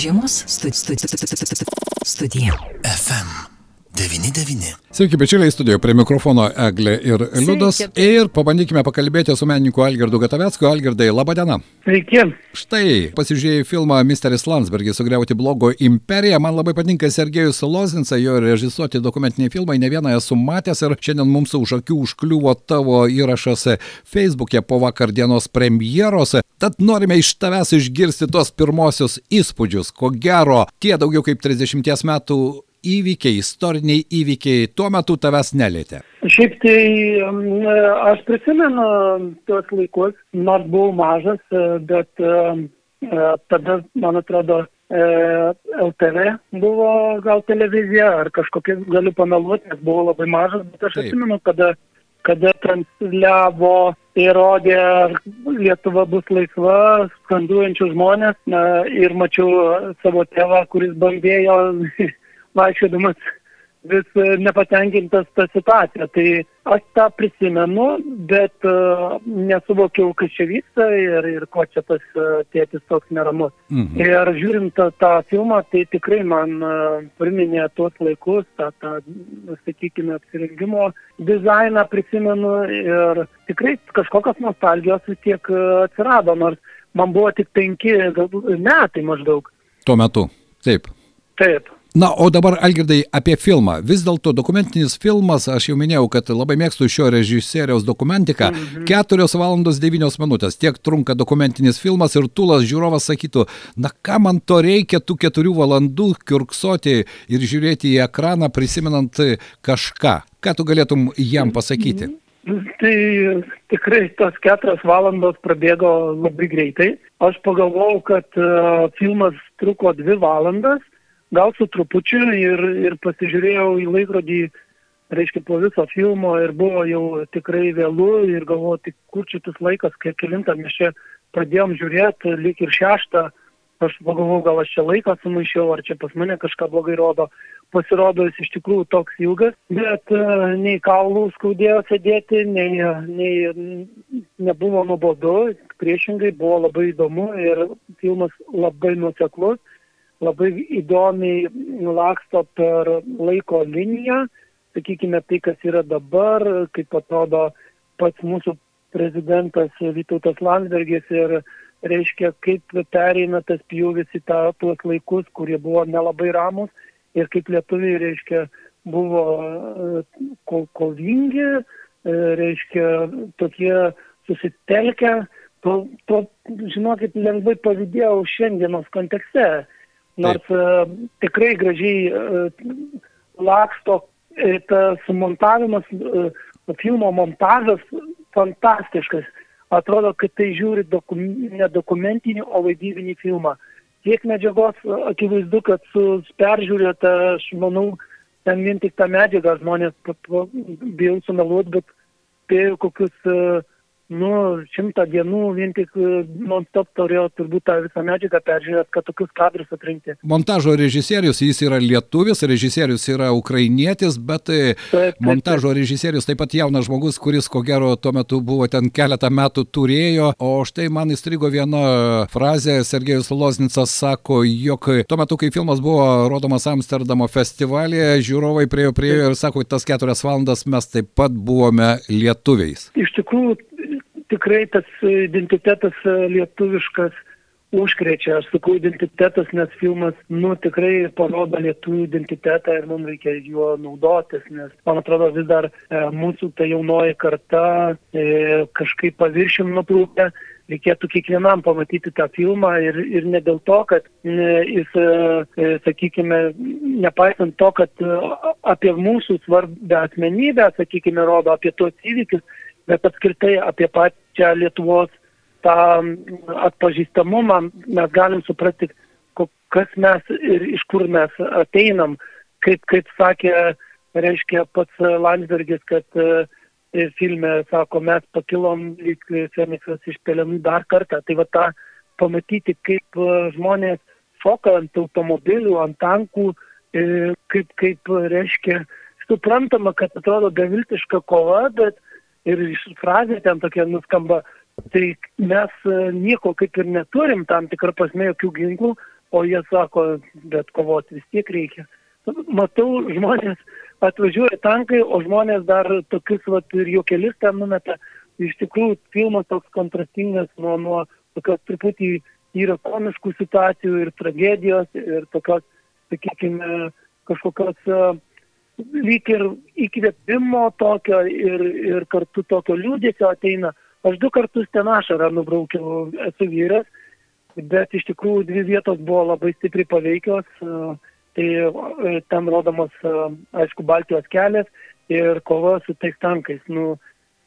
Žiemos studi studi studi studija. FM 99. Sveiki, bičiuliai, studijoje prie mikrofono Eglė ir Liudas. Sveiki. Ir pabandykime pakalbėti su menininku Algirdu Gatavecku. Algirdai, laba diena. Sveiki. Štai, pasižiūrėjau filmą Misteris Landsbergis sugriauti blogo imperiją. Man labai patinka Sergejus Lozinsa, jo režisuoti dokumentiniai filmai, ne vieną esu matęs ir šiandien mums už akių užkliuvo tavo įrašas Facebook'e po vakar dienos premjeros. Tad norime iš tavęs išgirsti tos pirmosius įspūdžius. Ko gero, tie daugiau kaip 30 metų įvykiai, istoriniai įvykiai tuo metu tavęs nelėtė. Šiaip tai em, aš prisimenu tuos laikus, nors buvau mažas, e, bet e, tada, man atrodo, e, LTV buvo gal televizija ar kažkokia, galiu pameluoti, nes buvau labai mažas, bet aš Taip. atsimenu, kada, kada transliavo ir rodė, Lietuva bus laisva, skanduojančių žmonės. Na, ir mačiau savo tėvą, kuris bambėjo vaikščiodamas vis e, nepatenkintas tą situaciją. Tai aš tą prisimenu, bet uh, nesuvokiau, kas čia vyksta ir, ir ko čia tas uh, tėtis toks neramus. Mhm. Ir žiūrint tą, tą filmą, tai tikrai man priminė tuos laikus, tą, tą sakykime, apsirengimo dizainą prisimenu ir tikrai kažkokios nostalgijos vis tiek atsirado, nors man buvo tik penki metai maždaug. Tuo metu. Taip. Taip. Na, o dabar, Algirdai, apie filmą. Vis dėlto dokumentinis filmas, aš jau minėjau, kad labai mėgstu šio režisieriaus dokumentiką. Mhm. 4 valandos 9 minutės. Tiek trunka dokumentinis filmas ir tulas žiūrovas sakytų, na ką man to reikia tų 4 valandų kiurksoti ir žiūrėti į ekraną, prisimenant kažką. Ką tu galėtum jam pasakyti? Tai tikrai tos keturios valandos prabėgo labai greitai. Aš pagalvojau, kad uh, filmas truko dvi valandas, gal su trupučiu ir, ir pasižiūrėjau į laikrodį, reiškia, po viso filmo ir buvo jau tikrai vėlų ir galvojau, tik kur čia tas laikas, kiek kilintą mes čia pradėjom žiūrėti, lyg ir šeštą. Aš pagalvojau, gal aš čia laiką sumaišiau, ar čia pas mane kažką blogai rodo. Pasirodo, jis iš tikrųjų toks ilgas, bet uh, nei kaulų skaudėjo sėdėti, nei, nei nebuvo nuobodu, priešingai buvo labai įdomu ir filmas labai nuseklus, labai įdomiai laksto per laiko liniją, sakykime tai, kas yra dabar, kaip atrodo pats mūsų prezidentas Vytautas Landsbergis ir reiškia, kaip pereina tas pjūvis į tą, tuos laikus, kurie buvo nelabai ramus ir kaip lietuviai, reiškia, buvo ko- kovingi, reiškia, tokie susitelkę, to, to, žinokit, lengvai pavydėjau šiandienos kontekste. Nors e, tikrai gražiai e, laksto e, tas montavimas, filmo montažas fantastiškas. Atrodo, kad tai žiūri dokum, ne dokumentinį, o vaidybinį filmą. Tiek medžiagos akivaizdu, kad su peržiūrėta, aš manau, ten vien tik tą medžiagą žmonės, bijau sumeluoti, bet spėjau kokius, e, nu, šimtą dienų vien tik e, non-stop turėjau turbūt tą visą medžiagą peržiūrėti, kad tokius kadrus atrinkti. Montažo režisierius, jis yra lietuvis, režisierius yra ukrainietis, bet e, Taip, taip, montažo režisierius taip pat jaunas žmogus, kuris ko gero tuo metu buvo ten keletą metų turėjo. O štai man įstrigo viena frazė, Sergejus Loznicas sako, jog tuo metu, kai filmas buvo rodomas Amsterdamo festivalėje, žiūrovai priejo prie jo ir sako, tas keturias valandas mes taip pat buvome lietuviais. Iš tikrųjų, tikrai tas identitetas e, lietuviškas užkrečia. Aš sakau identitetas, nes filmas, nu, tikrai parodo lietuvių identitetą ir mums reikia juo naudotis, nes, man atrodo, vis dar e, mūsų ta jaunoji karta e, kažkaip paviršim nutrūkę. Reikėtų kiekvienam pamatyti tą filmą ir, ir ne dėl to, kad e, jis, e, e, sakykime, nepaisant to, kad e, apie mūsų svarbę asmenybę, sakykime, rodo apie tuos įvykius, bet apskritai apie pačią Lietuvos tą atpažįstamumą mes galim suprasti, kas mes ir iš kur mes ateinam. Kaip, kaip sakė, reiškia pats Landsbergis, kad e, filme sako, mes pakilom lyg Feniksas iš pelenų dar kartą. Tai va tą pamatyti, kaip e, žmonės šoka ant automobilių, ant tankų, kaip, kaip reiškia, suprantama, kad atrodo beviltiška kova, bet ir frazė ten tokia nuskamba, tai mes e, nieko kaip ir neturim tam tikrą prasme jokių ginklų, o jie sako, bet kovoti vis tiek reikia. Matau, žmonės atvažiuoja tankai, o žmonės dar tokius, vat, ir juokelis ten numeta. Iš tikrųjų, filmas toks kontrastingas nuo, nuo tokios truputį yra komiškų situacijų ir tragedijos ir tokios, sakykime, kažkokios uh, lyg ir įkvėpimo tokio ir, ir kartu tokio liūdėsio ateina. Aš du kartus ten ašarą nubraukiau, esu vyras, bet iš tikrųjų dvi vietos buvo labai stipriai paveikios. Tai e, ten rodomas, e, aišku, Baltijos kelias ir kova su tais tankais. Nu,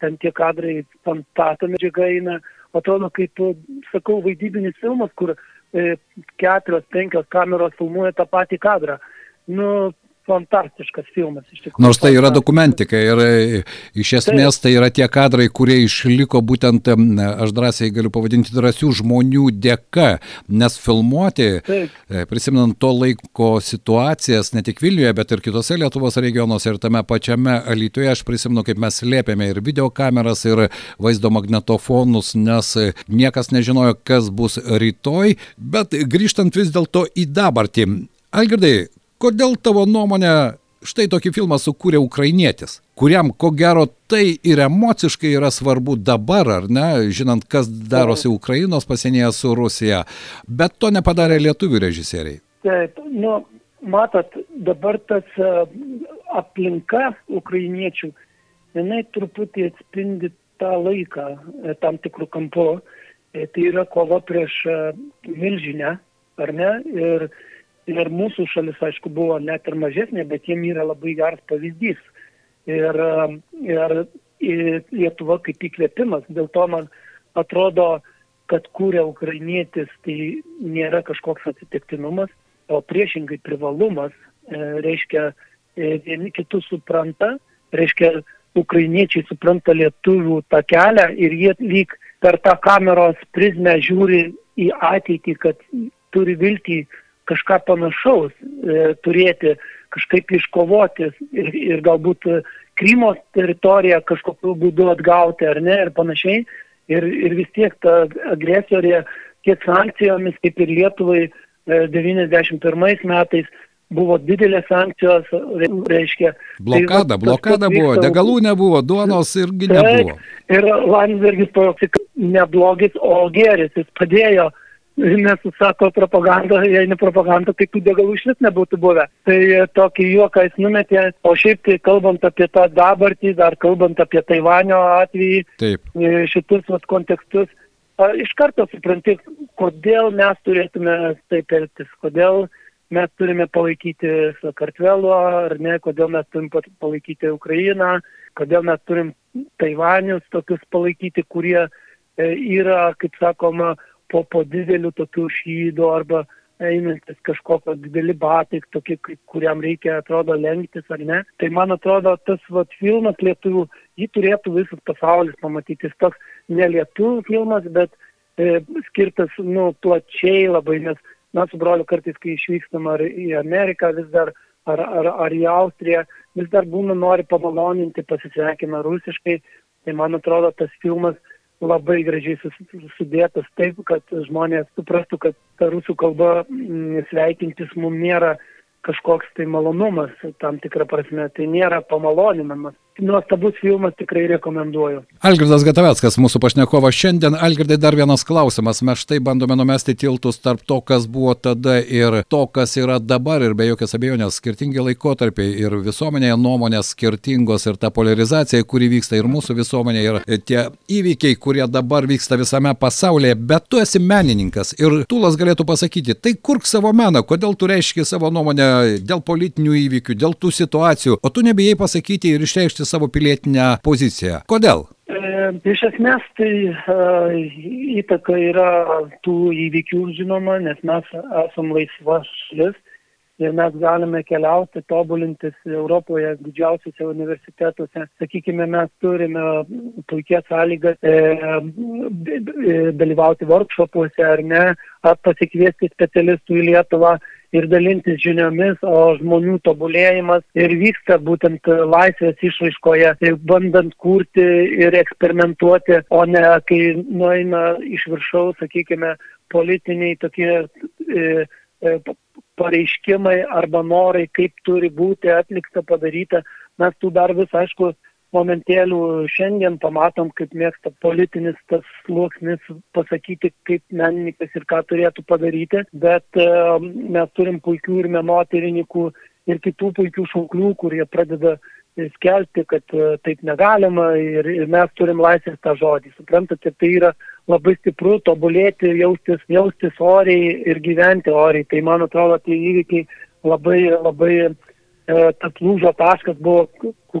ten tie kadrai, fantasto medžiaga eina, atrodo kaip, sakau, vaidybinis filmas, kur e, keturios, penkios kameros filmuoja tą patį kadrą. Nu, fantastiškas filmas. Nors tai yra dokumentika ir e, iš esmės tai yra tie kadrai, kurie išliko būtent, aš drąsiai galiu pavadinti, drąsių žmonių dėka, nes filmuoti, Taip. E, prisimenant to laiko situacijas, ne tik Vilniuje, bet ir kitose Lietuvos regionuose ir tame pačiame Alytuje, aš prisimenu, kaip mes lėpėme ir videokameras, ir vaizdo magnetofonus, nes niekas nežinojo, kas bus rytoj, bet grįžtant vis dėlto į dabartį. Algirdai, Kodėl tavo nuomonė štai tokį filmą sukūrė ukrainietis, kuriam ko gero tai ir emociškai yra svarbu dabar, ar ne, žinant, kas darosi Ukrainos pasienyje su Rusija, bet to nepadarė lietuvių režisieriai. Taip, nu, matot, dabar tas uh, aplinka ukrainiečių, jinai truputį atspindi tą laiką e, tam tikrų kampu. E, tai yra kova prieš milžinę, ar ne? Ir Ir mūsų šalis, aišku, buvo net ir mažesnė, bet jiem yra labai geras pavyzdys. Ir, ir, ir Lietuva kaip įkvėpimas. Dėl to man atrodo, kad kūrė ukrainietis, tai nėra kažkoks atsitiktinumas, o priešingai privalumas. E, reiškia, e, vieni kitus supranta, reiškia, ukrainiečiai supranta lietuvių tą kelią ir jie lyg per tą kameros prizmę žiūri į ateitį, kad turi viltį kažką panašaus e, turėti, kažkaip iškovoti ir, ir galbūt Krymo teritoriją kažkokiu būdu atgauti ar ne ir panašiai. Ir, ir vis tiek ta agresorė tiek sankcijomis, kaip ir Lietuvai e, 91 metais buvo didelės sankcijos, reiškia. Blokada, tai, blokada buvo, vyksta, degalų nebuvo, duonos irgi nebuvo. Ir Landsbergis pajoksi ne blogis, o geris, jis padėjo uh, nes, sako, propaganda, jei ne propaganda, tai tų degalų iš vis nebūtų buvę. Tai e, tokį juoką jis numetė, o šiaip tai kalbant apie tą dabartį, dar kalbant apie Taivanio atvejį, Taip. E, šitus vat, kontekstus, iš karto supranti, kodėl mes turėtume taip elgtis, kodėl mes turime palaikyti Sakartvelo, ar ne, kodėl mes turim palaikyti Ukrainą, kodėl mes turim Taivanius tokius palaikyti, kurie e, yra, kaip sakoma, po, po dideliu tokiu šydu arba einantis kažkokio dideli batai, tokie, kuriam reikia, atrodo, lenktis ar ne. Tai man atrodo, tas vat, filmas lietuvių, jį turėtų visas pasaulis pamatyti. Jis toks ne lietuvių filmas, bet e, skirtas, nu, plačiai labai, nes mes su broliu kartais, kai išvykstam ar į Ameriką vis dar, ar, ar, ar į Austriją, vis dar būna nori pamaloninti, pasisveikina rusiškai. Tai man atrodo, tas filmas labai gražiai sudėtas taip, kad žmonės suprastų, kad ta rusų kalba mm, sveikintis mums nėra kažkoks tai malonumas tam tikrą prasme, tai nėra pamaloninamas nuostabus filmas, tikrai rekomenduoju. Algirdas Gataveckas, mūsų pašnekovas šiandien. Algirdai, dar vienas klausimas. Mes štai bandome numesti tiltus tarp to, kas buvo tada ir to, kas yra dabar. Ir be jokios abejonės, skirtingi laikotarpiai ir visuomenėje nuomonės skirtingos ir ta polarizacija, kuri vyksta ir mūsų visuomenėje, ir tie įvykiai, kurie dabar vyksta visame pasaulyje. Bet tu esi menininkas ir Tulas galėtų pasakyti, tai kurk savo meną, kodėl tu reiški savo nuomonę dėl politinių įvykių, dėl tų situacijų, o tu nebijai pasakyti ir išreikšti savo pilietinę poziciją. Kodėl? E, iš esmės tai e, įtaka yra tų įvykių žinoma, nes mes esame laisva šalis ir mes galime keliauti, tobulintis Europoje didžiausiuose universitetuose. Sakykime, mes turime puikias sąlygas e, e, dalyvauti workshopuose ar ne, ar pasikviesti specialistų į Lietuvą ir dalintis žiniomis, o žmonių tobulėjimas ir vyksta būtent laisvės išraiškoje, bandant kurti ir eksperimentuoti, o ne kai nueina iš viršaus, sakykime, politiniai tokie e, e, pareiškimai arba norai, kaip turi būti atlikta, padaryta. Mes tų dar vis, aišku, momentėlių šiandien pamatom, kaip mėgsta politinis tas sluoksnis pasakyti, kaip menininkas ir ką turėtų padaryti, bet e, mes turim puikių ir menotyrininkų ir kitų puikių šauklių, kurie pradeda skelbti, kad e, taip negalima ir, ir mes turim laisvės tą žodį. Suprantate, tai yra labai stipru tobulėti, jaustis, jaustis oriai ir gyventi oriai. Tai man atrodo, tie įvykiai labai, labai e, tas lūžio taškas buvo,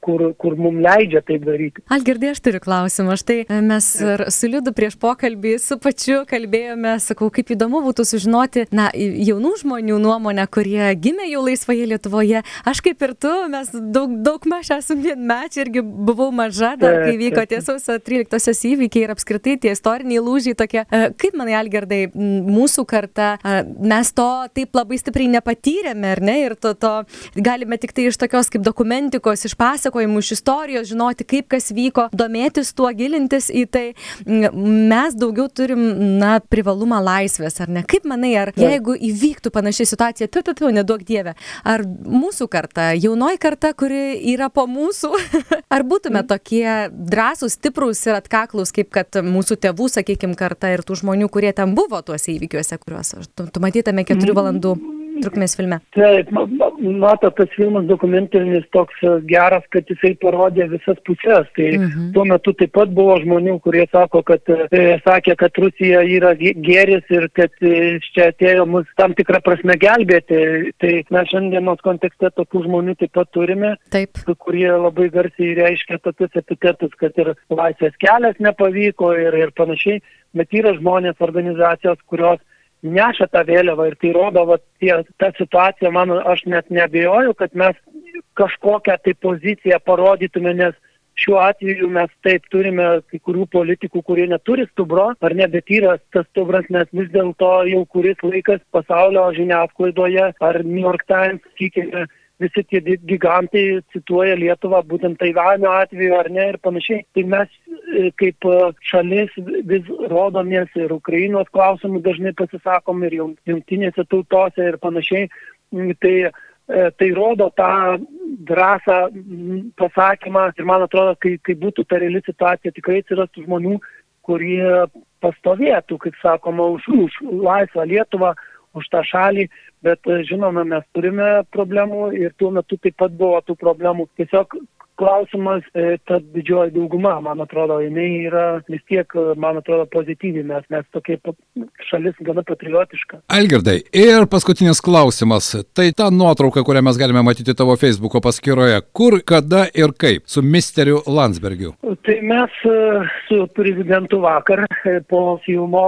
kur, kur mums leidžia tai daryti. Algirdai, aš turiu klausimą. Štai e, mes su Liudu prieš pokalbį su pačiu kalbėjome, sakau, kaip įdomu būtų sužinoti, na, jaunų žmonių nuomonę, kurie gimė jau laisvoje Lietuvoje. Aš kaip ir tu, mes daug, daug maž esame vienmečiai irgi buvau maža, dar kai vyko tie sausio 13-osios įvykiai ir apskritai tie istoriniai lūžiai tokie. E, kaip manai, Algirdai, mūsų karta, e, mes to taip labai stipriai nepatyrėme, ar ne? Ir to, to galime tik tai iš tokios kaip dokumentikos, iš pasakojimų pasakojimų, iš istorijos, žinoti, kaip kas vyko, domėtis tuo, gilintis į tai. Mes daugiau turim, na, privalumą laisvės, ar ne? Kaip manai, ar jeigu įvyktų panaši situacija, tu, tu, tu, nedaug dievė, ar mūsų karta, jaunoji karta, kuri yra po mūsų, ar būtume tokie drąsūs, stiprūs ir atkaklus, kaip kad mūsų tėvų, sakykime, karta ir tų žmonių, kurie ten buvo tuose įvykiuose, kuriuos tu, tu matytame keturių valandų trukmės filme. Taip, mato, tas filmas dokumentinis toks e, geras, kad jisai parodė visas pusės. Tai mhm. tuo metu taip pat buvo žmonių, kurie sako, kad, e, sakė, kad Rusija yra gėris ir kad e, čia atėjo mus tam tikrą prasme gelbėti. Tai mes šiandienos kontekste tokių žmonių taip pat turime, taip. kurie labai garsiai reiškia tokius epitetus, kad ir laisvės kelias nepavyko ir, ir panašiai. Bet yra žmonės, organizacijos, kurios neša tą vėliavą ir tai rodo, va, tie, ta situacija, man, aš net nebejoju, kad mes kažkokią tai poziciją parodytume, nes šiuo atveju mes taip turime kai kurių politikų, kurie neturi stubro, ar ne, bet yra tas stubras, nes vis dėlto jau kuris laikas pasaulio žiniasklaidoje, ar New York Times, sakykime, visi tie gigantai cituoja Lietuvą, būtent Taivanio atveju ar ne ir panašiai. Tai mes e, kaip e, šalis vis rodomės ir Ukrainos klausimų dažnai pasisakom ir jungtinėse tautose ir panašiai. Mm, tai e, tai rodo tą drąsą pasakymą ir man atrodo, kai, kai būtų ta reali situacija, tikrai atsirastų žmonių, kurie pastovėtų, kaip sakoma, už, už laisvą Lietuvą, už tą šalį, bet e, žinoma, mes turime problemų ir tuo metu taip pat buvo tų problemų. Tiesiog klausimas, e, ta didžioji dauguma, man atrodo, jinai yra vis tiek, e, man atrodo, pozityvi, mes, mes tokie šalis gana patriotiška. Algirdai, ir paskutinis klausimas. Tai ta nuotrauka, kurią mes galime matyti tavo Facebook'o paskyroje, kur, kada ir kaip su misteriu Landsbergiu? Tai mes su prezidentu vakar po filmo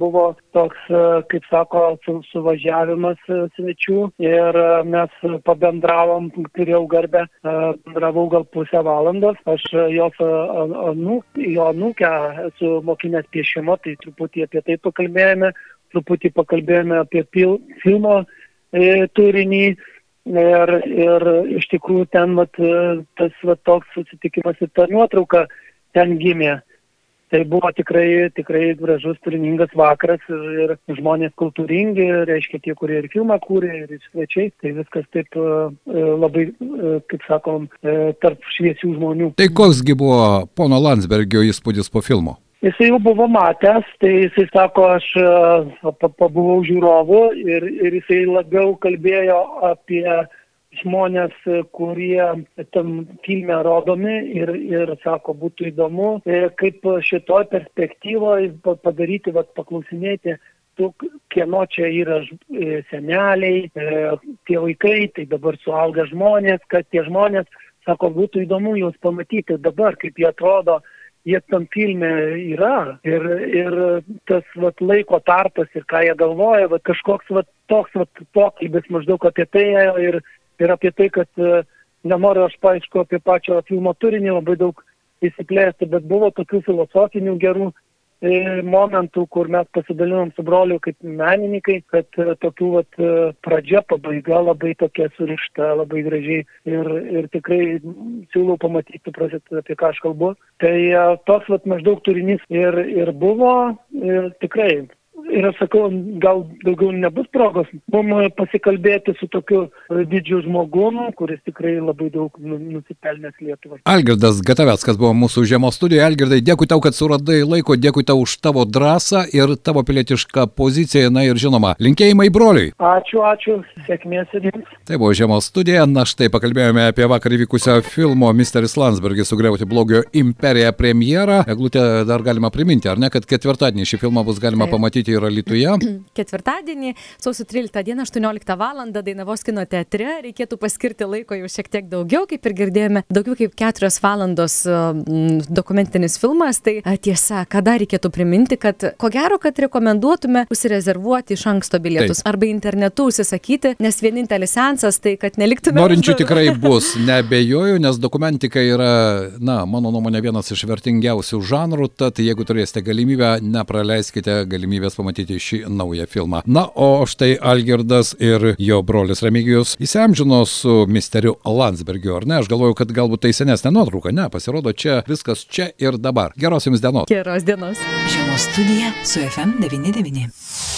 buvo toks, e, kaip sako, su, suvažiavimas e, svečių ir e, mes pabendravom, turėjau garbę, bendravau gal pusę valandos, aš jos anūk, jo anūkę esu mokinęs piešimo, tai truputį apie tai pakalbėjome, truputį pakalbėjome apie pil, filmo e, turinį. Ir, ir iš tikrųjų ten vat, tas vat, toks susitikimas ir ta nuotrauka ten gimė. Tai buvo tikrai, tikrai gražus, turiningas vakaras ir, ir žmonės kultūringi, reiškia tie, kurie ir filmą kūrė, ir svečiai. Tai viskas taip e, e, labai, e, kaip sakom, tarp šviesių žmonių. Tai koksgi buvo pono Landsbergio įspūdis po filmo? Jisai jau buvo matęs, tai jisai sako, aš pabuvau žiūrovu ir, ir jisai labiau kalbėjo apie žmonės, kurie tam filme rodomi ir, ir sako, būtų įdomu, e, kaip šitoj perspektyvoje padaryti, vat, paklausinėti tų, kieno čia yra e, seneliai, e, tie vaikai, tai dabar suaugę žmonės, kad tie žmonės, sako, būtų įdomu juos pamatyti dabar, kaip jie atrodo, jie tam filme yra. Ir, ir tas vat, laiko tarpas ir ką jie galvoja, vat, kažkoks vat, toks vat, pokalbis maždaug apie tai ir ir apie tai, kad e, nenoriu aš paaišku apie pačio filmo turinį labai daug įsiplėsti, bet buvo tokių filosofinių gerų e, momentų, kur mes pasidalinom su broliu kaip menininkai, kad e, tokių vat, pradžia, pabaiga labai tokia surišta, labai gražiai ir, ir tikrai siūlau pamatyti, suprasit, apie ką aš kalbu. Tai toks vat, maždaug turinys ir, ir buvo ir tikrai ir aš sakau, gal daugiau nebus progos mums pasikalbėti su tokiu e, didžiu žmogum, kuris tikrai labai daug nu, nusipelnęs Lietuvai. Algirdas Gataveckas buvo mūsų žiemos studijoje. Algirdai, dėkui tau, kad suradai laiko, dėkui tau už tavo drąsą ir tavo pilietišką poziciją, na ir žinoma, linkėjimai broliui. Ačiū, ačiū, sėkmės ir jums. Tai buvo žiemos studija, na štai pakalbėjome apie vakar įvykusią filmo Misteris Landsbergis sugriauti blogio imperiją premjerą. Eglutė dar galima priminti, ar ne, kad ketvirtadienį šį filmą bus galima Taip. pamatyti ir Lietuvoje. Ketvirtadienį, sausio 13 dieną, 18 val. Dainavos kino teatre reikėtų paskirti laiko jau šiek tiek daugiau, kaip ir girdėjome, daugiau kaip 4 valandos dokumentinis filmas. Tai tiesa, ką dar reikėtų priminti, kad ko gero, kad rekomenduotume užsirezervuoti iš anksto bilietus Taip. arba internetu užsisakyti, nes vienintelis sensas tai, kad neliktume. Norinčių tikrai bus, nebejoju, nes dokumentika yra, na, mano nuomonė, vienas iš vertingiausių žanrų, tad jeigu turėsite galimybę, nepraleiskite galimybės pamatyti šį naują filmą. Na, o štai Algirdas ir jo brolis Remigijus įsiamžino su misteriu Landsbergiu, ar ne? Aš galvoju, kad galbūt tai senesnė nuotrauka, ne, pasirodo čia viskas čia ir dabar. Geros jums dienos. Geros dienos. Žiemos studija su FM99.